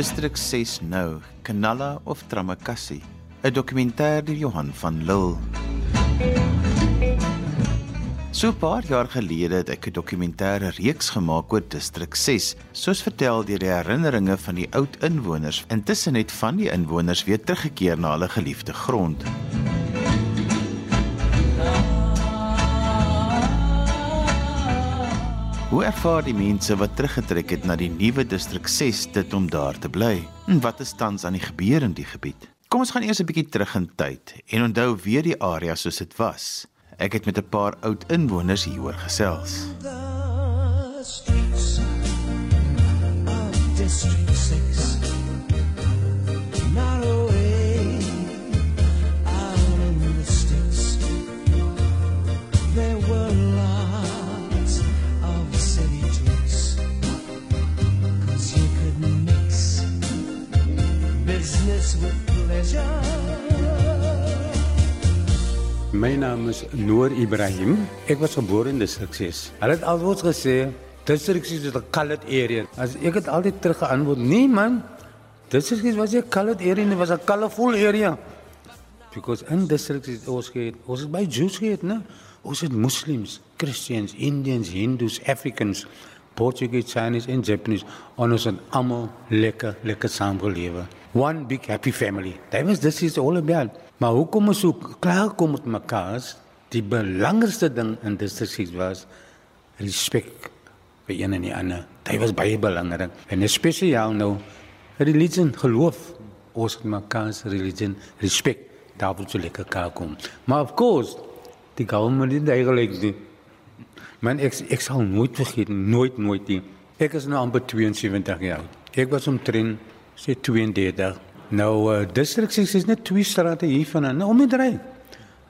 Distrik 6 nou, Kanala of Tramakassi. 'n Dokumentêr deur Johan van Lille. So 'n paar jaar gelede het ek 'n dokumentêre reeks gemaak oor Distrik 6, soos vertel deur die herinneringe van die oud inwoners. Intussen het van die inwoners weer teruggekeer na hulle geliefde grond. Hoe ervaar die mense wat teruggetrek het na die nuwe distrik 6 dit om daar te bly? En wat is tans aan die gebeur in die gebied? Kom ons gaan eers 'n bietjie terug in tyd en onthou weer die area soos dit was. Ek het met 'n paar oud inwoners hieroor gesels. District 6 My naam is Noor Ibrahim. Ek was gebore in Distrik 6. Hulle het altyd gesê Distrik 6 is 'n colored area. As ek het altyd teruggeantwoord, nee man. Distrik 6 was 'n colored area, dit was 'n colorful area. Because in Distrik 6 ons het ons het baie Jews gehad, né? Ons het Muslims, Christians, Indians, Hindus, Africans, Portuguese, Chinese en Japanese. Ons het almal lekker lekker saam gelewe. One big happy family. That was this is all about. Maar hoekom ons so klaar kom met mekaar? Die belangrikste ding in distrik was respek vir een en die ander. Dit was baie belangrik. En spesiaal nou religie, geloof, ons mekaar se religie respek daarvoor so lekker kan kom. Maar of course, die government het eigenlijk die Man ek ek sal nooit vergeet nooit nooit nie. Ek is nou amper 72 jaar oud. Ek was omtrent sê 32 Nou uh, distrik 6 is net twee strate hier van nou om die draai.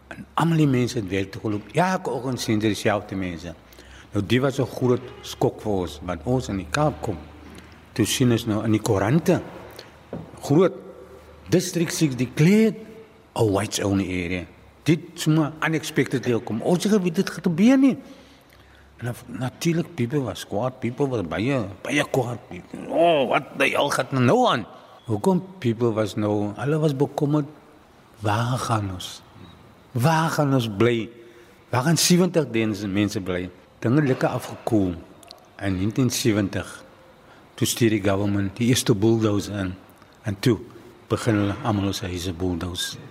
En almal die mense het weer te geloop. Ja, ook ons sien dieselfde mense. Nou die was 'n groot skok vir ons want ons in die Kaap kom. Toe sien ons nou in die koerante groot distrik 6 declared a white only area. Dit sommer unexpectedly kom. Ons het geweet dit gaan gebeur nie. En natuurlik people was kwaad, people was baie baie kwaad. Oh, wat die hel gaan nou aan? Hoekom people was nou, hulle was bekommerd waar gaan ons? Waar gaan ons bly? Waar gaan 70 dense mense bly? Dinge lekker afgekoel in 1970. Toe stuur die government die eerste bulldozer in en toe begin hulle almal ons huise bulldozer.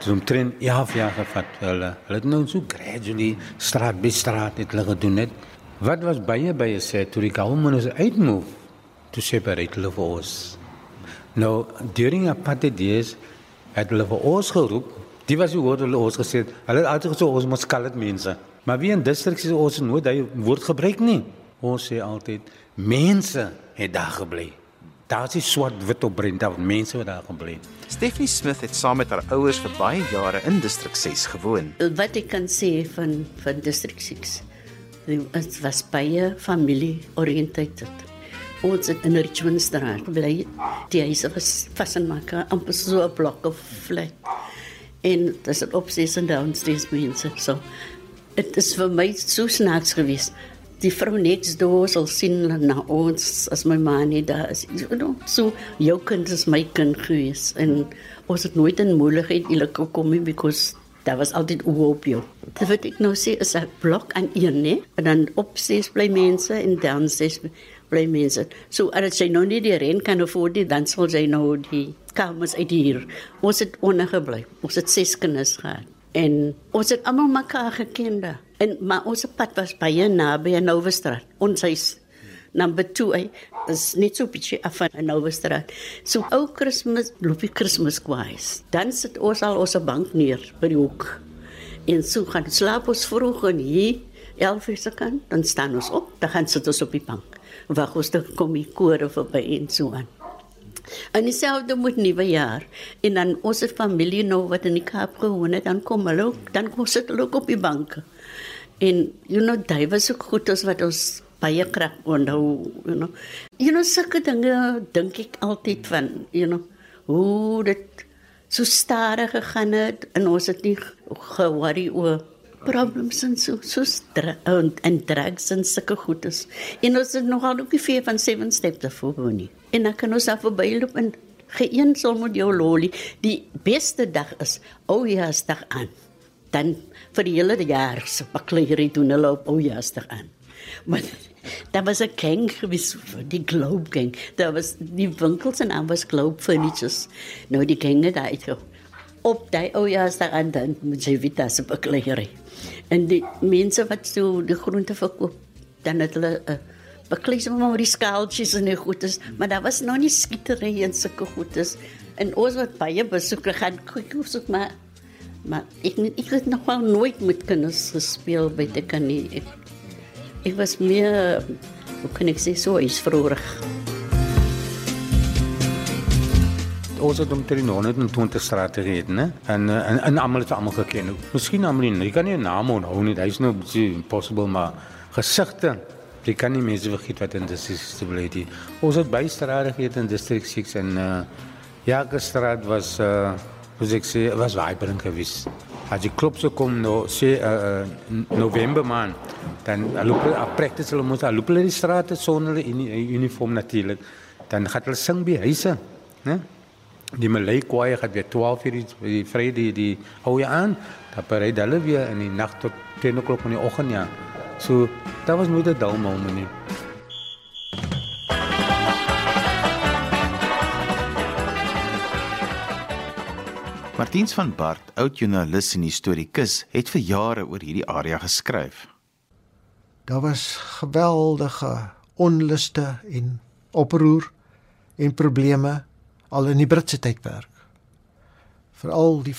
Dis omtrent ja, ja gevat hulle. Hulle het nou so gradually straat by straat het hulle gedoen het. Wat was baie baie sê toe die government ons uitmove to separate hulle vir ons. Nou, during apartheid days het hulle vir ons geroep. Die was die woord hulle ons gesê. Hulle het altyd gesê ons moet skalet mense. Maar wie in distrik sê ons nooit daai woord gebruik nie. Ons sê altyd mense het daar gebly. Daar is swart wit op Brenda, mense wat daar gebly. Stephanie Smith het saam met haar ouers vir baie jare in distrik 6 gewoon. Wat ek kan sê van van distrik 6. Dit was baie familie ons in Richmond straat bly. Die huise was vas in mekaar, amper so 'n blok of flat. En dis 'n opsies en downstairs mense. So dit is vir my so snaaks geweest. Die vrou next door sal sien na ons as my ma nie daar is. You know, so jou kind is my kind geweest en ons het nooit in moeilikheid eerlik gekom nie because daar was altyd oop jou. Dit wat ek nou sê is 'n blok aan een, né? En dan opsies bly mense en downstairs bly mense. So as jy nou nie die rent kan afford nie, dan sal jy nou die kamers uit hier. Ons het ondergebly. Ons het ses kinders gehad en ons het almal mekaar geken daar. En maar ons pad was baie naby aan Nouwestraat. Ons huis number 2 is net so bietjie af van Nouwestraat. So ou Kersfees, loopie Kersfees kwaais. Dan sit ons al ons bank neer by die hoek. En so gaan slaap ons vroeg en hier 11 uur se kant, dan staan ons op, dan gaan sit ons op die bank wag ons dan kom die kore verby en so aan. En dieselfde met nuwe jaar. En dan ons familie nou wat in die Kaap gewoon het, dan kom hulle ook, dan kom sit hulle ook op die banke. En you know, daai was ook goed as wat ons baie krag onthou, you know. You know, sulke dinge dink ek altyd van, you know, hoe dit so stadig gegaan het en ons het nie ge-worry oor problems en so so en, en drugs en sulke goedes. En ons het nogal ook die vier van seven steps daarvoor nie. En dan kan ons af verbyloop en geen sal met jou lolly. Die beste dag is oujaarsdag aan. Dan vir die hele jaar se baklerie doen hulle op oujaarsdag aan. Maar daar was 'n gang gewees die Globe gang. Daar was die winkels en aan was Globe Furnitures. Nou die gang het uit op daai oujaarsdag aan dan moet jy weet as 'n baklerie. En die mense wat so die groente verkoop, dan het hulle 'n uh, beklei sommer maar die skaaltjies en die goedes, maar daar was nog nie skietery en sulke goedes. En ons wat baie besoeke gaan kyk hoe soek maar maar ek ek het nog wel nooit met kinders gespeel by te kan nie. Ek, ek was meer hoe kan ek sê so is vroeër. Ons het omtrent 120 strate gehad, né? En en en almal het almal geken. Miskien almal nie. Jy kan nie 'n naam onthou nie. Hy's nou impossible, maar gesigte. Jy kan nie mense vergeet wat in die stability. Ons het baie strate gehad in district 6 en uh ja, die straat was uh hoe ek sê, was vibrant geweest. As jy klop so kom nou sê uh, November man, dan loop hulle practice hulle moet loop hulle die strate sonder in uniform natuurlik. Dan gaan hulle sing by huise, né? Die Malay kwaai gaat weer 12 uur die, die Vrydag die hou je aan. Dan berei hulle weer in die nag tot 10 o'clock in die oggend ja. So dat was nooit 'n dull moment nie. Martiens van Bart, oud joernalis en historikus, het vir jare oor hierdie area geskryf. Daar was geweldige onluste en oproer en probleme al in die Britse tydperk. Veral die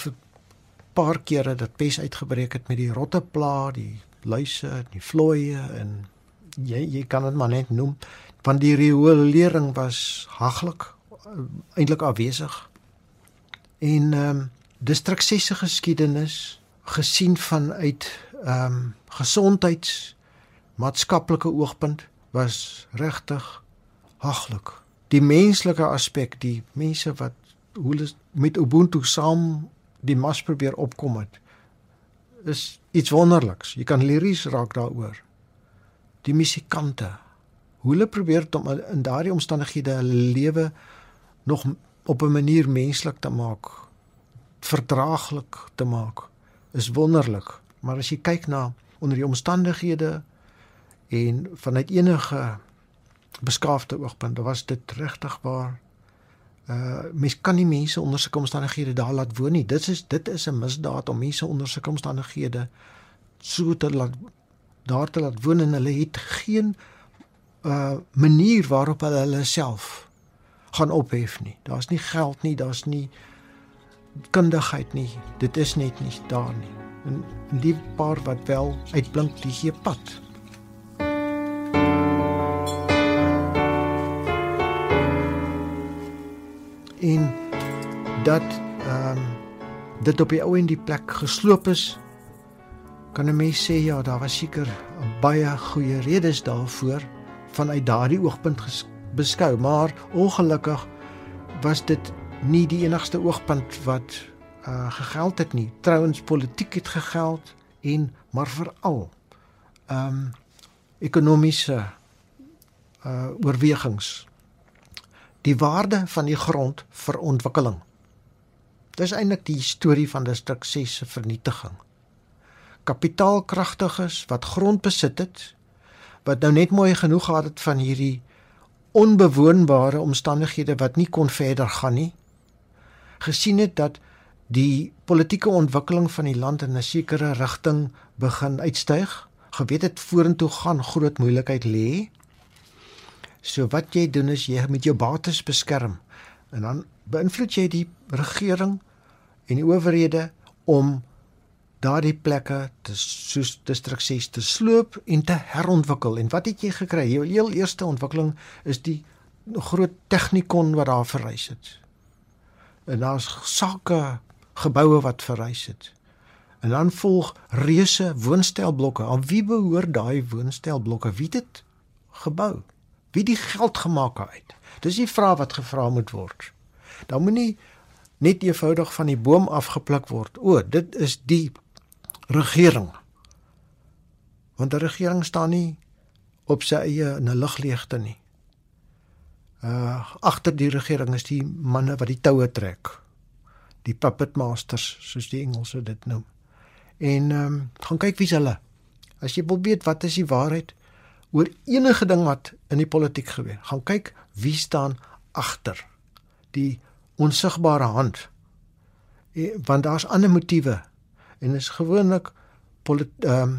paar kere dat pes uitgebreek het met die rottepla, die luise, die vlooie en jy jy kan dit maar net noem want die riolering was haglik eintlik afwesig. En ehm um, distriksesse geskiedenis gesien vanuit ehm um, gesondheids maatskaplike oogpunt was regtig haglik die menslike aspek, die mense wat hoe hulle met Ubuntu saam die mas probeer opkom het is iets wonderliks. Jy kan liries raak daaroor. Die musikante, hoe hulle probeer om in daardie omstandighede hulle lewe nog op 'n manier menslik te maak, verdraaglik te maak, is wonderlik. Maar as jy kyk na onder die omstandighede en vanuit enige beskaafde oogpunt was dit regtig waar uh mens kan nie mense onder sulke omstandighede daar laat woon nie. Dit is dit is 'n misdaad om mense onder sulke omstandighede so te laat daar te laat woon en hulle het geen uh manier waarop hulle hulle self gaan ophef nie. Daar's nie geld nie, daar's nie kundigheid nie. Dit is net nie daar nie. En die paar wat wel uitblink, die gee pad. En dat ehm um, dit op die ou en die plek gesloop is kan 'n mens sê ja daar was seker baie goeie redes daarvoor vanuit daardie oogpunt beskou maar ongelukkig was dit nie die enigste oogpunt wat uh gegeld het nie. Trouens politiek het gegeld en maar veral ehm um, ekonomiese uh oorwegings die waarde van die grond vir ontwikkeling. Dis eintlik die storie van distrik 6 se vernietiging. Kapitaalkragtiges wat grond besit het, wat nou net mooi genoeg gehad het van hierdie onbewoonbare omstandighede wat nie kon verder gaan nie, gesien het dat die politieke ontwikkeling van die land in 'n sekere rigting begin uitstyg, geweet het vorentoe gaan groot moeilikheid lê So wat jy doen is jy met jou bates beskerm en dan beïnvloed jy die regering en die owerhede om daardie plekke te soos distrik 6 te sloop en te herontwikkel. En wat het jy gekry? Jou heel eerste ontwikkeling is die groot tegnikon wat daar verrys het. En daar's sake geboue wat verrys het. En dan volg reuse woonstelblokke. Aan wie behoort daai woonstelblokke? Wie het dit gebou? Wie die geld gemaak het? Dis die vraag wat gevra moet word. Dan moenie net eenvoudig van die boom afgepluk word. O, dit is die regering Want die regering staan nie op sy eie in 'n ligleegte nie. Uh agter die regering is die manne wat die toue trek. Die puppet masters soos die Engelse dit noem. En ehm um, gaan kyk wie's hulle. As jy wil weet wat is die waarheid oor enige ding wat in die politiek gebeur, gaan kyk wie staan agter die onsigbare hand. E, want daar's ander motiewe en is gewoonlik ehm um,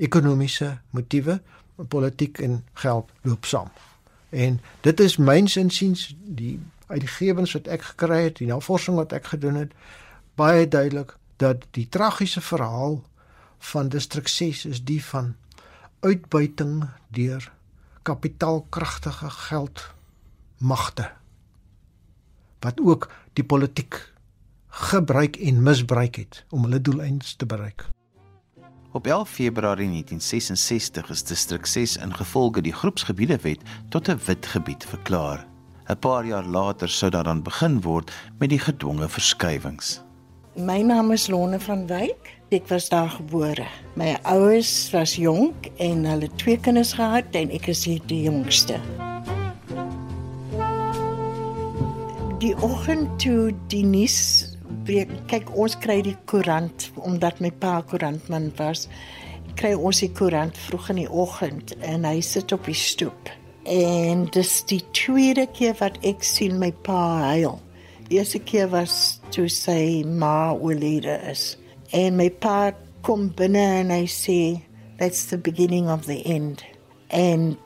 ekonomiese motiewe, politiek en geld loop saam. En dit is myns insiens die uit die gewens wat ek gekry het, die navorsing wat ek gedoen het, baie duidelik dat die tragiese verhaal van distrik 6 is die van uitbuiting deur kapitaalkragtige geldmagte wat ook die politiek gebruik en misbruik het om hulle doeleindes te bereik. Op 11 Februarie 1966 is distrik 6 ingevolge die groepsgebiedewet tot 'n wit gebied verklaar. 'n Paar jaar later sou daar dan begin word met die gedwonge verskywings. My naam is Lone van Wyk. Ek was daar gebore. My ouers was jonk en hulle twee kinders gehad en ek is die jongste. Die oggend toe die nuus breek kyk ons kry die koerant omdat my pa koerantman was kry ons die koerant vroeg in die oggend en hy sit op die stoep en dis die tweede keer wat ek sien my pa huil eerste keer was toe sy ma oorlede is en my pa kom binne sê that's the beginning of the end en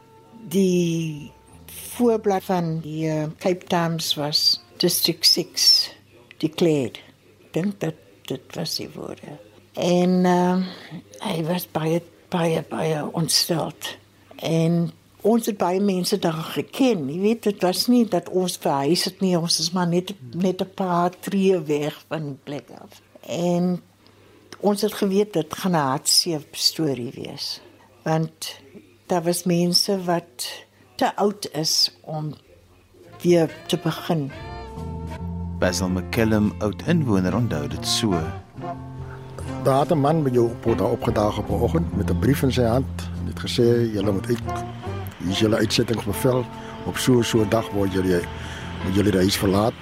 die voorblad van die uh, Cape Times was District 6 declared. Dink dat dit was die woorde. En uh, hy was baie baie baie ontsteld. En ons het baie mense daar geken. Jy weet dit was nie dat ons verhuis het nie, ons is maar net net 'n paar tree weg van die plek af. En ons het geweet dit gaan 'n hartseer storie wees. Want daar was mense wat te oud is om weer te begin. Basil McKellum, oud inwoner, onthou dit so. Daar het 'n man by jou op daar opgedaag op 'n oggend met 'n brief in sy hand. Hy het gesê julle moet uit hier is julle uitsettingsbevel op so so 'n dag word julle moet julle die huis verlaat.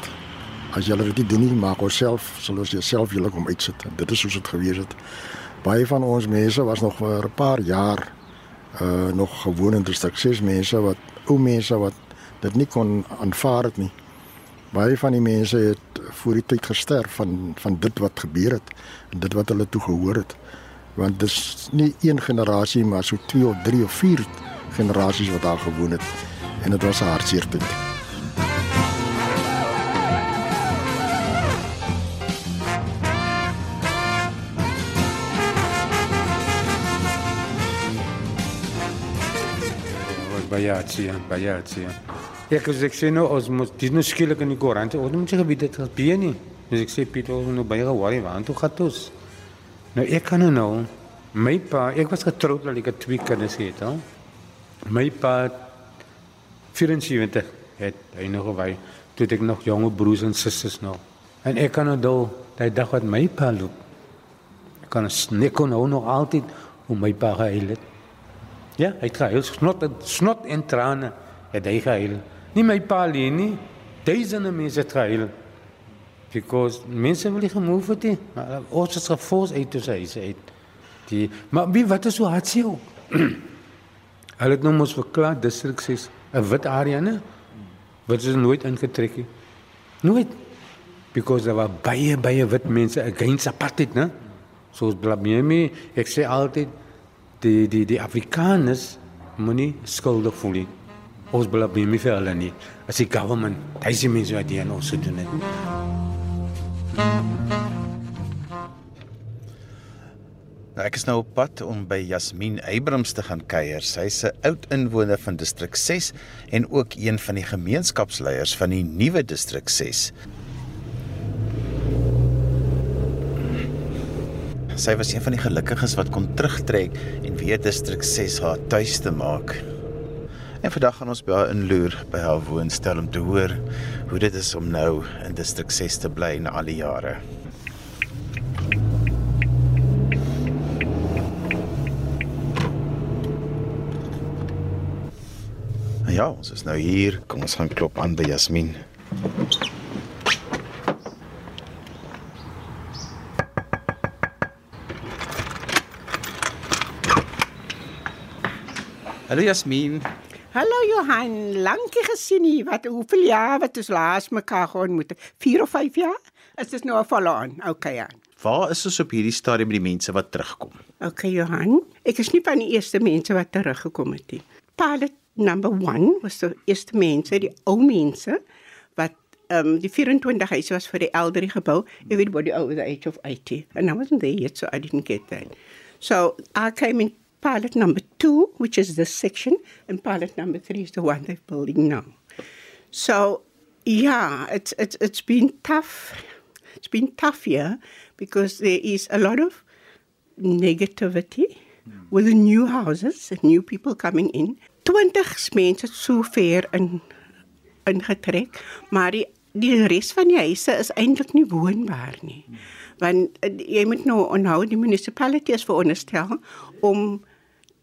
As julle dit nie doen nie, maak ons self sal ons jouself julle kom uitsit. Dit is soos dit gewees het. Baie van ons mense was nog vir 'n paar jaar uh nog gewoon in distrik 6 mense wat ou mense wat dit nie kon aanvaar het nie baie van die mense het voor die tyd gesterf van van dit wat gebeur het en dit wat hulle toe gehoor het want dis nie een generasie maar so 2 of 3 of 4 generasies wat daar gewoon het en dit was 'n hartseer tyd baie hartseer baie hartseer Ek sê ek sê nou ons moet dis nou skielik in die koerant. Ons moet seker weet dit gebeur nie. Dus ek sê Pieter ons nou baie worry want toe gaan ons. Nou ek kan nou my pa, ek was getroud dat ek twee kinders het, hè. My pa 74 het hy nog gewy toe ek nog jonge broers en susters nog. En ek kan nou daai dag wat my pa loop. Ek kan net kon nou nog altyd om my pa gehuil het. Ja, hy het gehuil, snot, snot en trane het hy gehuil. Nie my pa alleen nie. Duisende mense het gehuil. Because mense wil nie gemove het nie. Maar ons het gefors uit sy sê uit. Die maar wie wat is so hartseer? Hulle het nou mos verklaar distrik 6 'n wit area ne? Wat is nooit ingetrek nie. Nooit. Because daar was baie baie wit mense against apartheid, né? Soos Blamemi, ek sê altyd die die die Afrikaners moenie skuldig voel nie ons my vir hulle nie. As die government, hy sê mense wat hier ons doen het. Nou ek is nou op pad om by Jasmin Abrams te gaan kuier. Sy's 'n oud inwoner van distrik 6 en ook een van die gemeenskapsleiers van die nuwe distrik 6. Sy was een van die gelukkiges wat kon terugtrek en weer distrik 6 haar tuis te maak. En vandag gaan ons by haar inloer by haar woonstel om te hoor hoe dit is om nou in distrik 6 te bly na al die jare. Ja, ons is nou hier. Kom ons gaan klop aan by Jasmin. Hallo Jasmin. Hallo Johan, lankie gesien hier. Wat hoeveel jaar wat ons laas mekaar geontmoet? 4 of 5 jaar? Is dit nou al volaan? Okay, Jan. Waar is ons op hierdie stadium met die mense wat terugkom? Okay, Johan. Ek is nie van die eerste mense wat teruggekom het nie. Pilot number 1 was die eerste mense, die ou mense wat um, die 24 huise was vir die elderly gebou, everybody over the age of 80. And I wasn't there yet, so I didn't get that. So I came in pilot number two, which is this section, and pilot number three is the one they're building now. So yeah, it's it's it's been tough. It's been tough here because there is a lot of negativity with the new houses and new people coming in. 20 mense so ver in ingetrek, maar die die res van die huise is eintlik nie woonbaar nie. Want uh, jy moet nou onthou die munisipaliteit is veronderstel om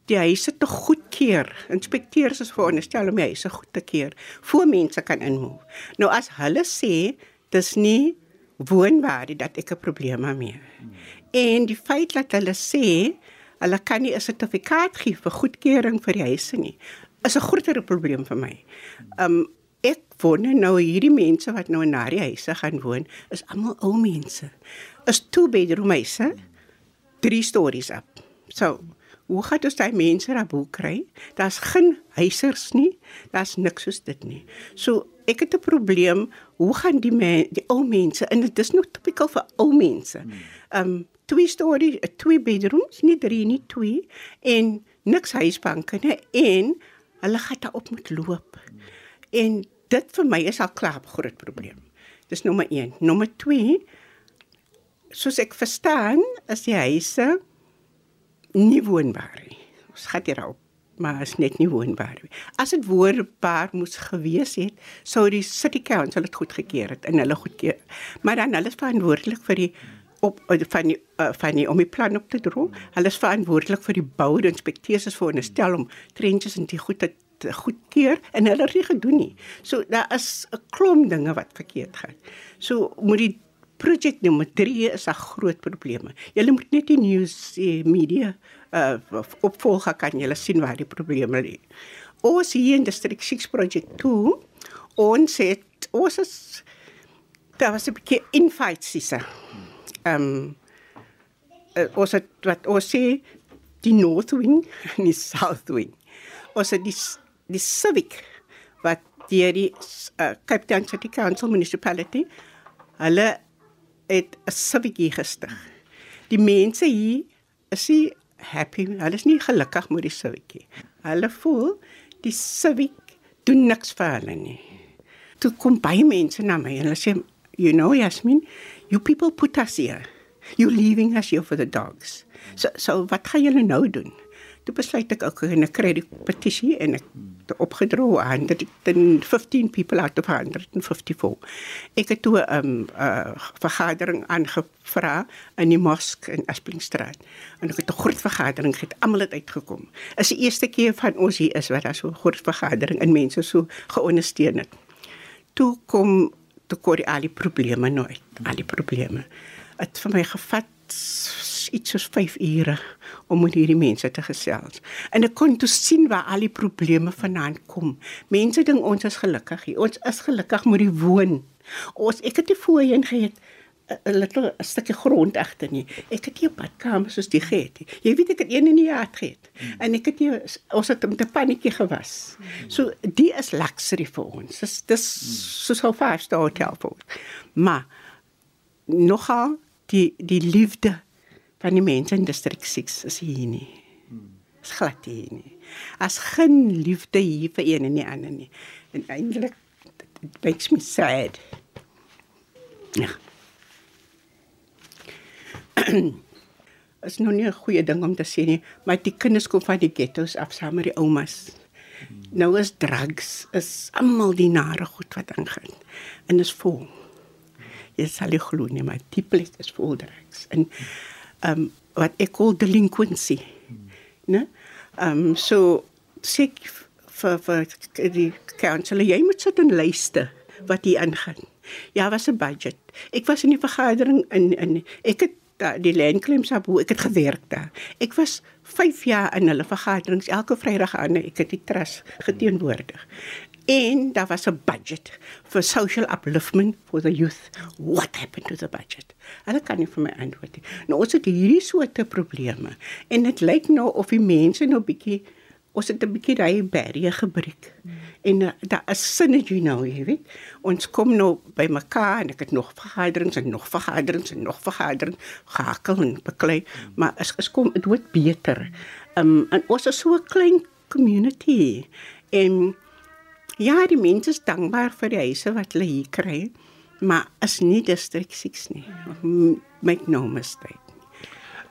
die huise te goedkeur. Inspekteurs is veronderstel om die huise goed te keur voor mense kan inmove. Nou as hulle sê dis nie woonbaar dat ek 'n probleem daarmee. En die feit dat hulle sê hulle kan nie 'n sertifikaat gee vir goedkeuring vir die huise nie, is 'n groter probleem vir my. Um ek woon nou hierdie mense wat nou in daardie huise gaan woon, is almal ou mense. Is two bedroom huise, drie stories op. So Hoe gaan ons daai mense daar bo kry? Daar's geen huisers nie. Daar's niks soos dit nie. So ek het 'n probleem. Hoe gaan die men, die ou mense en dit is nog typical vir ou mense. Um twee storie, twee bedrooms, nie drie nie, twee en niks huisbanke nie en hulle gaan daar op moet loop. En dit vir my is al klaar 'n groot probleem. Dis nommer 1. Nommer 2 soos ek verstaan, is die huise nie woonbaar nie. Ons gaan hier op, maar is net nie woonbaar nie. As dit woonbaar moes gewees het, sou die city council dit goed gekeer het en hulle goedkeur. Maar dan hulle is verantwoordelik vir die op van die uh, van die om die plan op te dra. Hulle is verantwoordelik vir die bou en inspekteurs is veronderstel om trenches en die goed te goedkeur en hulle het dit gedoen nie. So daar is 'n klomp dinge wat verkeerd gaan. So moet die projek nommer 3 is 'n groot probleem. Julle moet net die eh, media uh opvolg kan julle sien waar die probleme lê. Ons hier in District 6 projek 2 ons het ons is daar was 'n bietjie infight sisse. Ehm um, uh, ons het wat ons sê die north wing en die south wing. Ons het die die civic wat deur die uh, Cape Town City Council municipality hulle het 'n civic gestig. Die mense hier is nie happy, hulle is nie gelukkig met die nie. Hulle voel die civic doen niks vir hulle nie. Toe kom baie mense na my en hulle sê, "You know, Yasmin, you people put us here. You leaving us here for the dogs." So so wat gaan julle nou doen? Toe besluit ek ek kry die petisie en ek het opgedra aan dat 15 people out of 154. Ek het toe 'n um, uh, vergadering aangevra in die mosk in Asplingstraat. En ek het 'n groot vergadering gehad. Almal het uitgekom. Is die eerste keer van ons hier is wat daar so 'n groot vergadering en mense so geondersteun het. Toe kom toe kom al die probleme nooit. Al die probleme. Dit vir my gevat iets soos 5 ure om met hierdie mense te gesels. En ek kon toe sien waar al die probleme vandaan kom. Mense dink ons is gelukkig hier. Ons is gelukkig met die woon. Ons ek het nie voorheen gehad 'n little 'n stukkie grond agter nie. Ek het nie 'n badkamer soos die gehad nie. Jy weet ek het een in die jaar gehad. Hmm. En ek het nie ons het met 'n pannetjie gewas. Hmm. So die is luxury vir ons. Dis dis hmm. so 'n five star hotel vir ons. Maar nogal die die liefde van die mense in distrik 6 is hier nie. Is glad hier nie. As geen liefde hier vir een en die ander nie. En eintlik it makes me sad. Ja. is nou nie 'n goeie ding om te sê nie, maar die kinders kom van die ghettos af saam met die oumas. Nou is drugs, is almal die nare goed wat aangaan. En is vol. Jy sal nie glo nie, maar die plek is vol drugs. En um wat ek call delinquency. Né? Um so sê vir vir die council jy moet sit en luister wat hier aangaan. Ja, was 'n budget. Ek was in die vergadering in in ek het da, die landclaims op ek het gewerk daar. Ek was 5 jaar in hulle vergaderings elke Vrydag aan ek het die trust geteenwoordig. En daar was 'n budget for social upliftment for the youth. What happened to the budget? Hulle kan nie vir my antwoord nie. Nou ons het hierdie soorte probleme en dit lyk nou of die mense nou bietjie ons het 'n bietjie daai barriere gebreek. Hmm. En uh, daar is synergy nou, jy weet. Ons kom nou by mekaar en ek het nog vergaderings en nog vergaderings en nog vergaderings gehakel en beklei, hmm. maar as is kom dit word beter. Ehm um, en ons is so 'n klein community en ja, die mense is dankbaar vir die huise wat hulle hier kry, maar is nie district 6 nie. Make no mistake.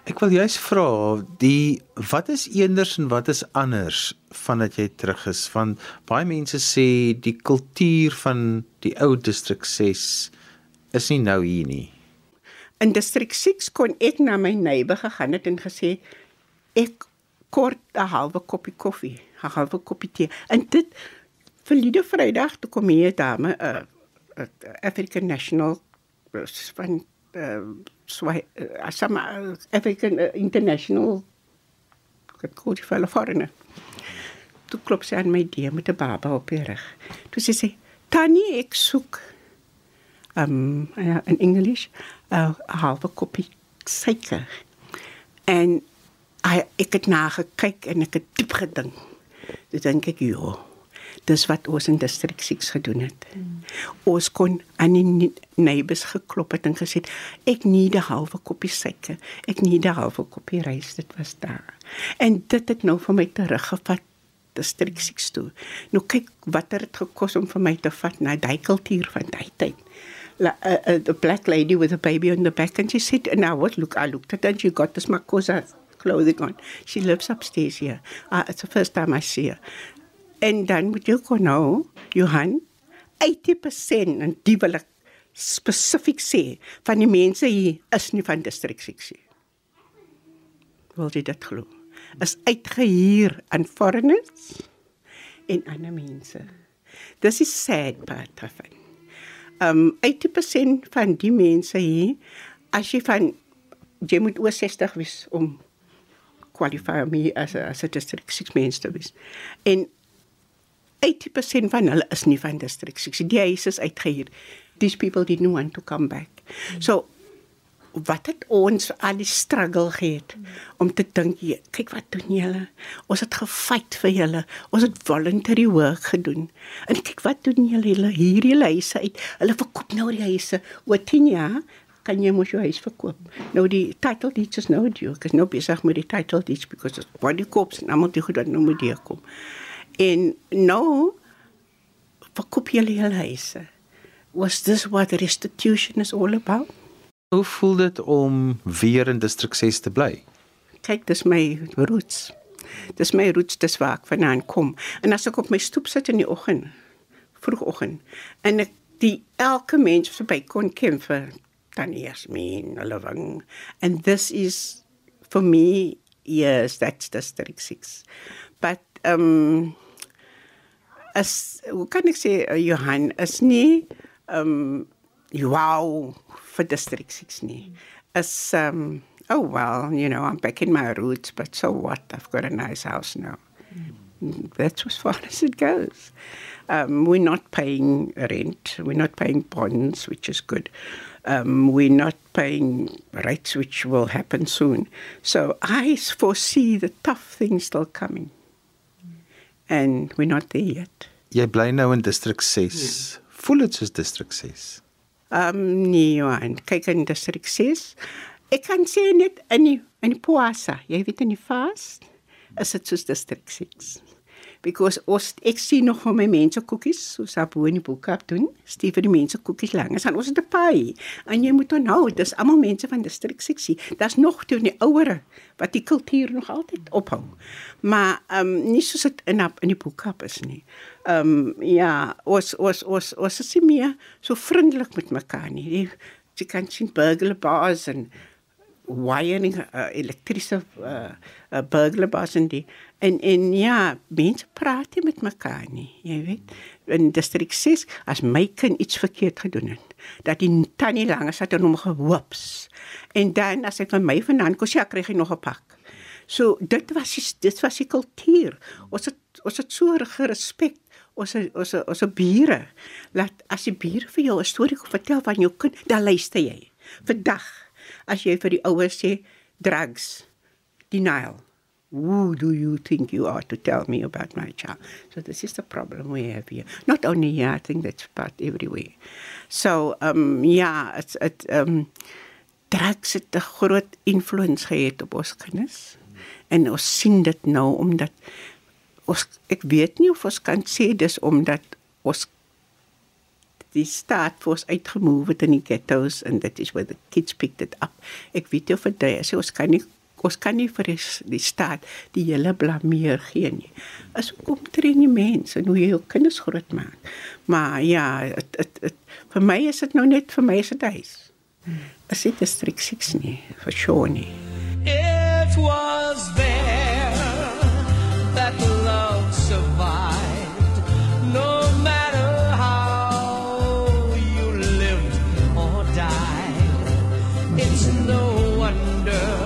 Ek wil juist vra die wat is eenders en wat is anders vandat jy terug is van baie mense sê die kultuur van die ou distrik 6 is nie nou hier nie. In distrik 6 kon ek na my neighbor gegaan het en gesê ek kort 'n halwe koppie koffie, 'n halwe koppie tee. En dit verlede Vrydag toe kom hier 'n dame 'n uh, uh, African National van uh, uh, some African uh, international ek koop vir hulle foreigner. Toe klop sy aan my deur met 'n baba op die rug. Toe sê sy: "Tannie, ek soek um uh, in English 'n uh, halwe koppie suiker." En I, ek het na gekyk en ek het diep gedink. Toe dink ek, "Ja, dis wat ons in distrik 6 gedoen het. Hmm. Ons kon aan die neighbors geklop het en gesê ek nie 'n halwe koppie suiker, ek nie 'n halwe koppie rys, dit was daar. En dit het nou vir my teruggevat distrik 6 toe. Nou kyk wat het dit gekos om vir my te vat na daai kultuur van daai tyd. La, uh, uh, the black lady with a baby on the back and she said and now what look I looked at and she got this makosa clothing on. She lives upstairs here. Uh, it's the first time I see her. En dan moet jy kon nou, Johan, 80% en die wil ek spesifiek sê van die mense hier is nie van distrik 6 nie. Wil jy dit glo? Is uitgehuur aan foreigners en ander mense. Dis is sad part daarvan. Um 80% van die mense hier as jy van jy moet oor 60 wees om kwalifiseer my as 'n as 'n distrik 6 mens te wees. En 80% van hulle is nie van distrik 6. Die huise is uitgehuur. These people didn't want to come back. Mm. So wat het ons al die struggle gehad mm. om te dink, kyk wat doen julle? Ons het gefight vir julle. Ons het voluntary work gedoen. En kyk wat doen julle hierdie huise uit. Hulle verkoop nou die huise oor 10 jaar kan jy mos jou huis verkoop. Nou die title deeds is nou due. Ek is nou besig met die title deeds because it's body corps en almal die goed wat nou moet hier kom. En nou verkoop jy hele huise. Was this what restitution is all about? Hoe voel dit om weer in distrik 6 te bly? Kyk, dis my roots. Dis my roots, dis waar ek vandaan kom. En as ek op my stoep sit in die oggend, vroegoggend, en ek die elke mens verby kon ken vir Tannie Jasmin, hulle wing. And this is for me, yes, that's district 6. But um is hoe kan ek sê uh, Johan is nie um, wow vir district 6 nie. Is um, oh well, you know, I'm back in my roots, but so what? I've got a nice house now. That's as far as it goes. Um, we're not paying rent. We're not paying bonds, which is good. Um, we're not paying rates, which will happen soon. So I foresee the tough things still coming and we're not there yet. Jy bly nou in distrik 6. Ja. Voel dit soos distrik 6? Ehm um, nee, Johan, kyk in distrik 6. Ek kan sê net in die in die Poasa, jy weet in die fast, is dit soos distrik 6 because ons ek sien nog hoe my mense koekies soos op in die boekap doen. Stief vir die mense koekies lank. Ons het 'n paai. En jy moet onthou, dis almal mense van distrik 6. Daar's nog toe die ouere wat die kultuur nog altyd ophou. Maar ehm um, nie soos dit in op in die boekap is nie. Ehm um, ja, ons ons ons ons is meer so vriendelik met mekaar nie. Die, jy kan sien burglar bars en wiring uh, elektriese uh, uh, burglars en die en en ja, mense praat nie met mekaar nie, jy weet. In distrik 6 as my kind iets verkeerd gedoen het, dat die tannie lange sit en hom gewoops. En dan as hy van my vandaan kom, ja, kry hy nog 'n pak. So dit was dit was die kultuur. Ons het ons het so gerespek ons ons ons bure. Laat as die bure vir jou 'n storie vertel van jou kind, dan luister jy. Vandag as jy vir die ouers sê drugs denial. Who do you think you are to tell me about my child? So this is the problem we have here. Not only here i think that's part everywhere. So um yeah it's it um drugs het 'n groot invloed gehad op ons kinders. En ons sien dit nou omdat ons ek weet nie of ons kan sê dis omdat ons die staat vir ons uitgemove het in die ghettos and that is where the kids picked it up. Ek weet vir daai sê ons kan nie ons kan nie vir die staat die hele blameer gee nie. As kom train die mense hoe jy jou kinders groot maak. Maar ja, het, het, het, vir my is dit nou net vir my is dit huis. As dit is strikt 6 nie, vir sure nie. It was there. no wonder.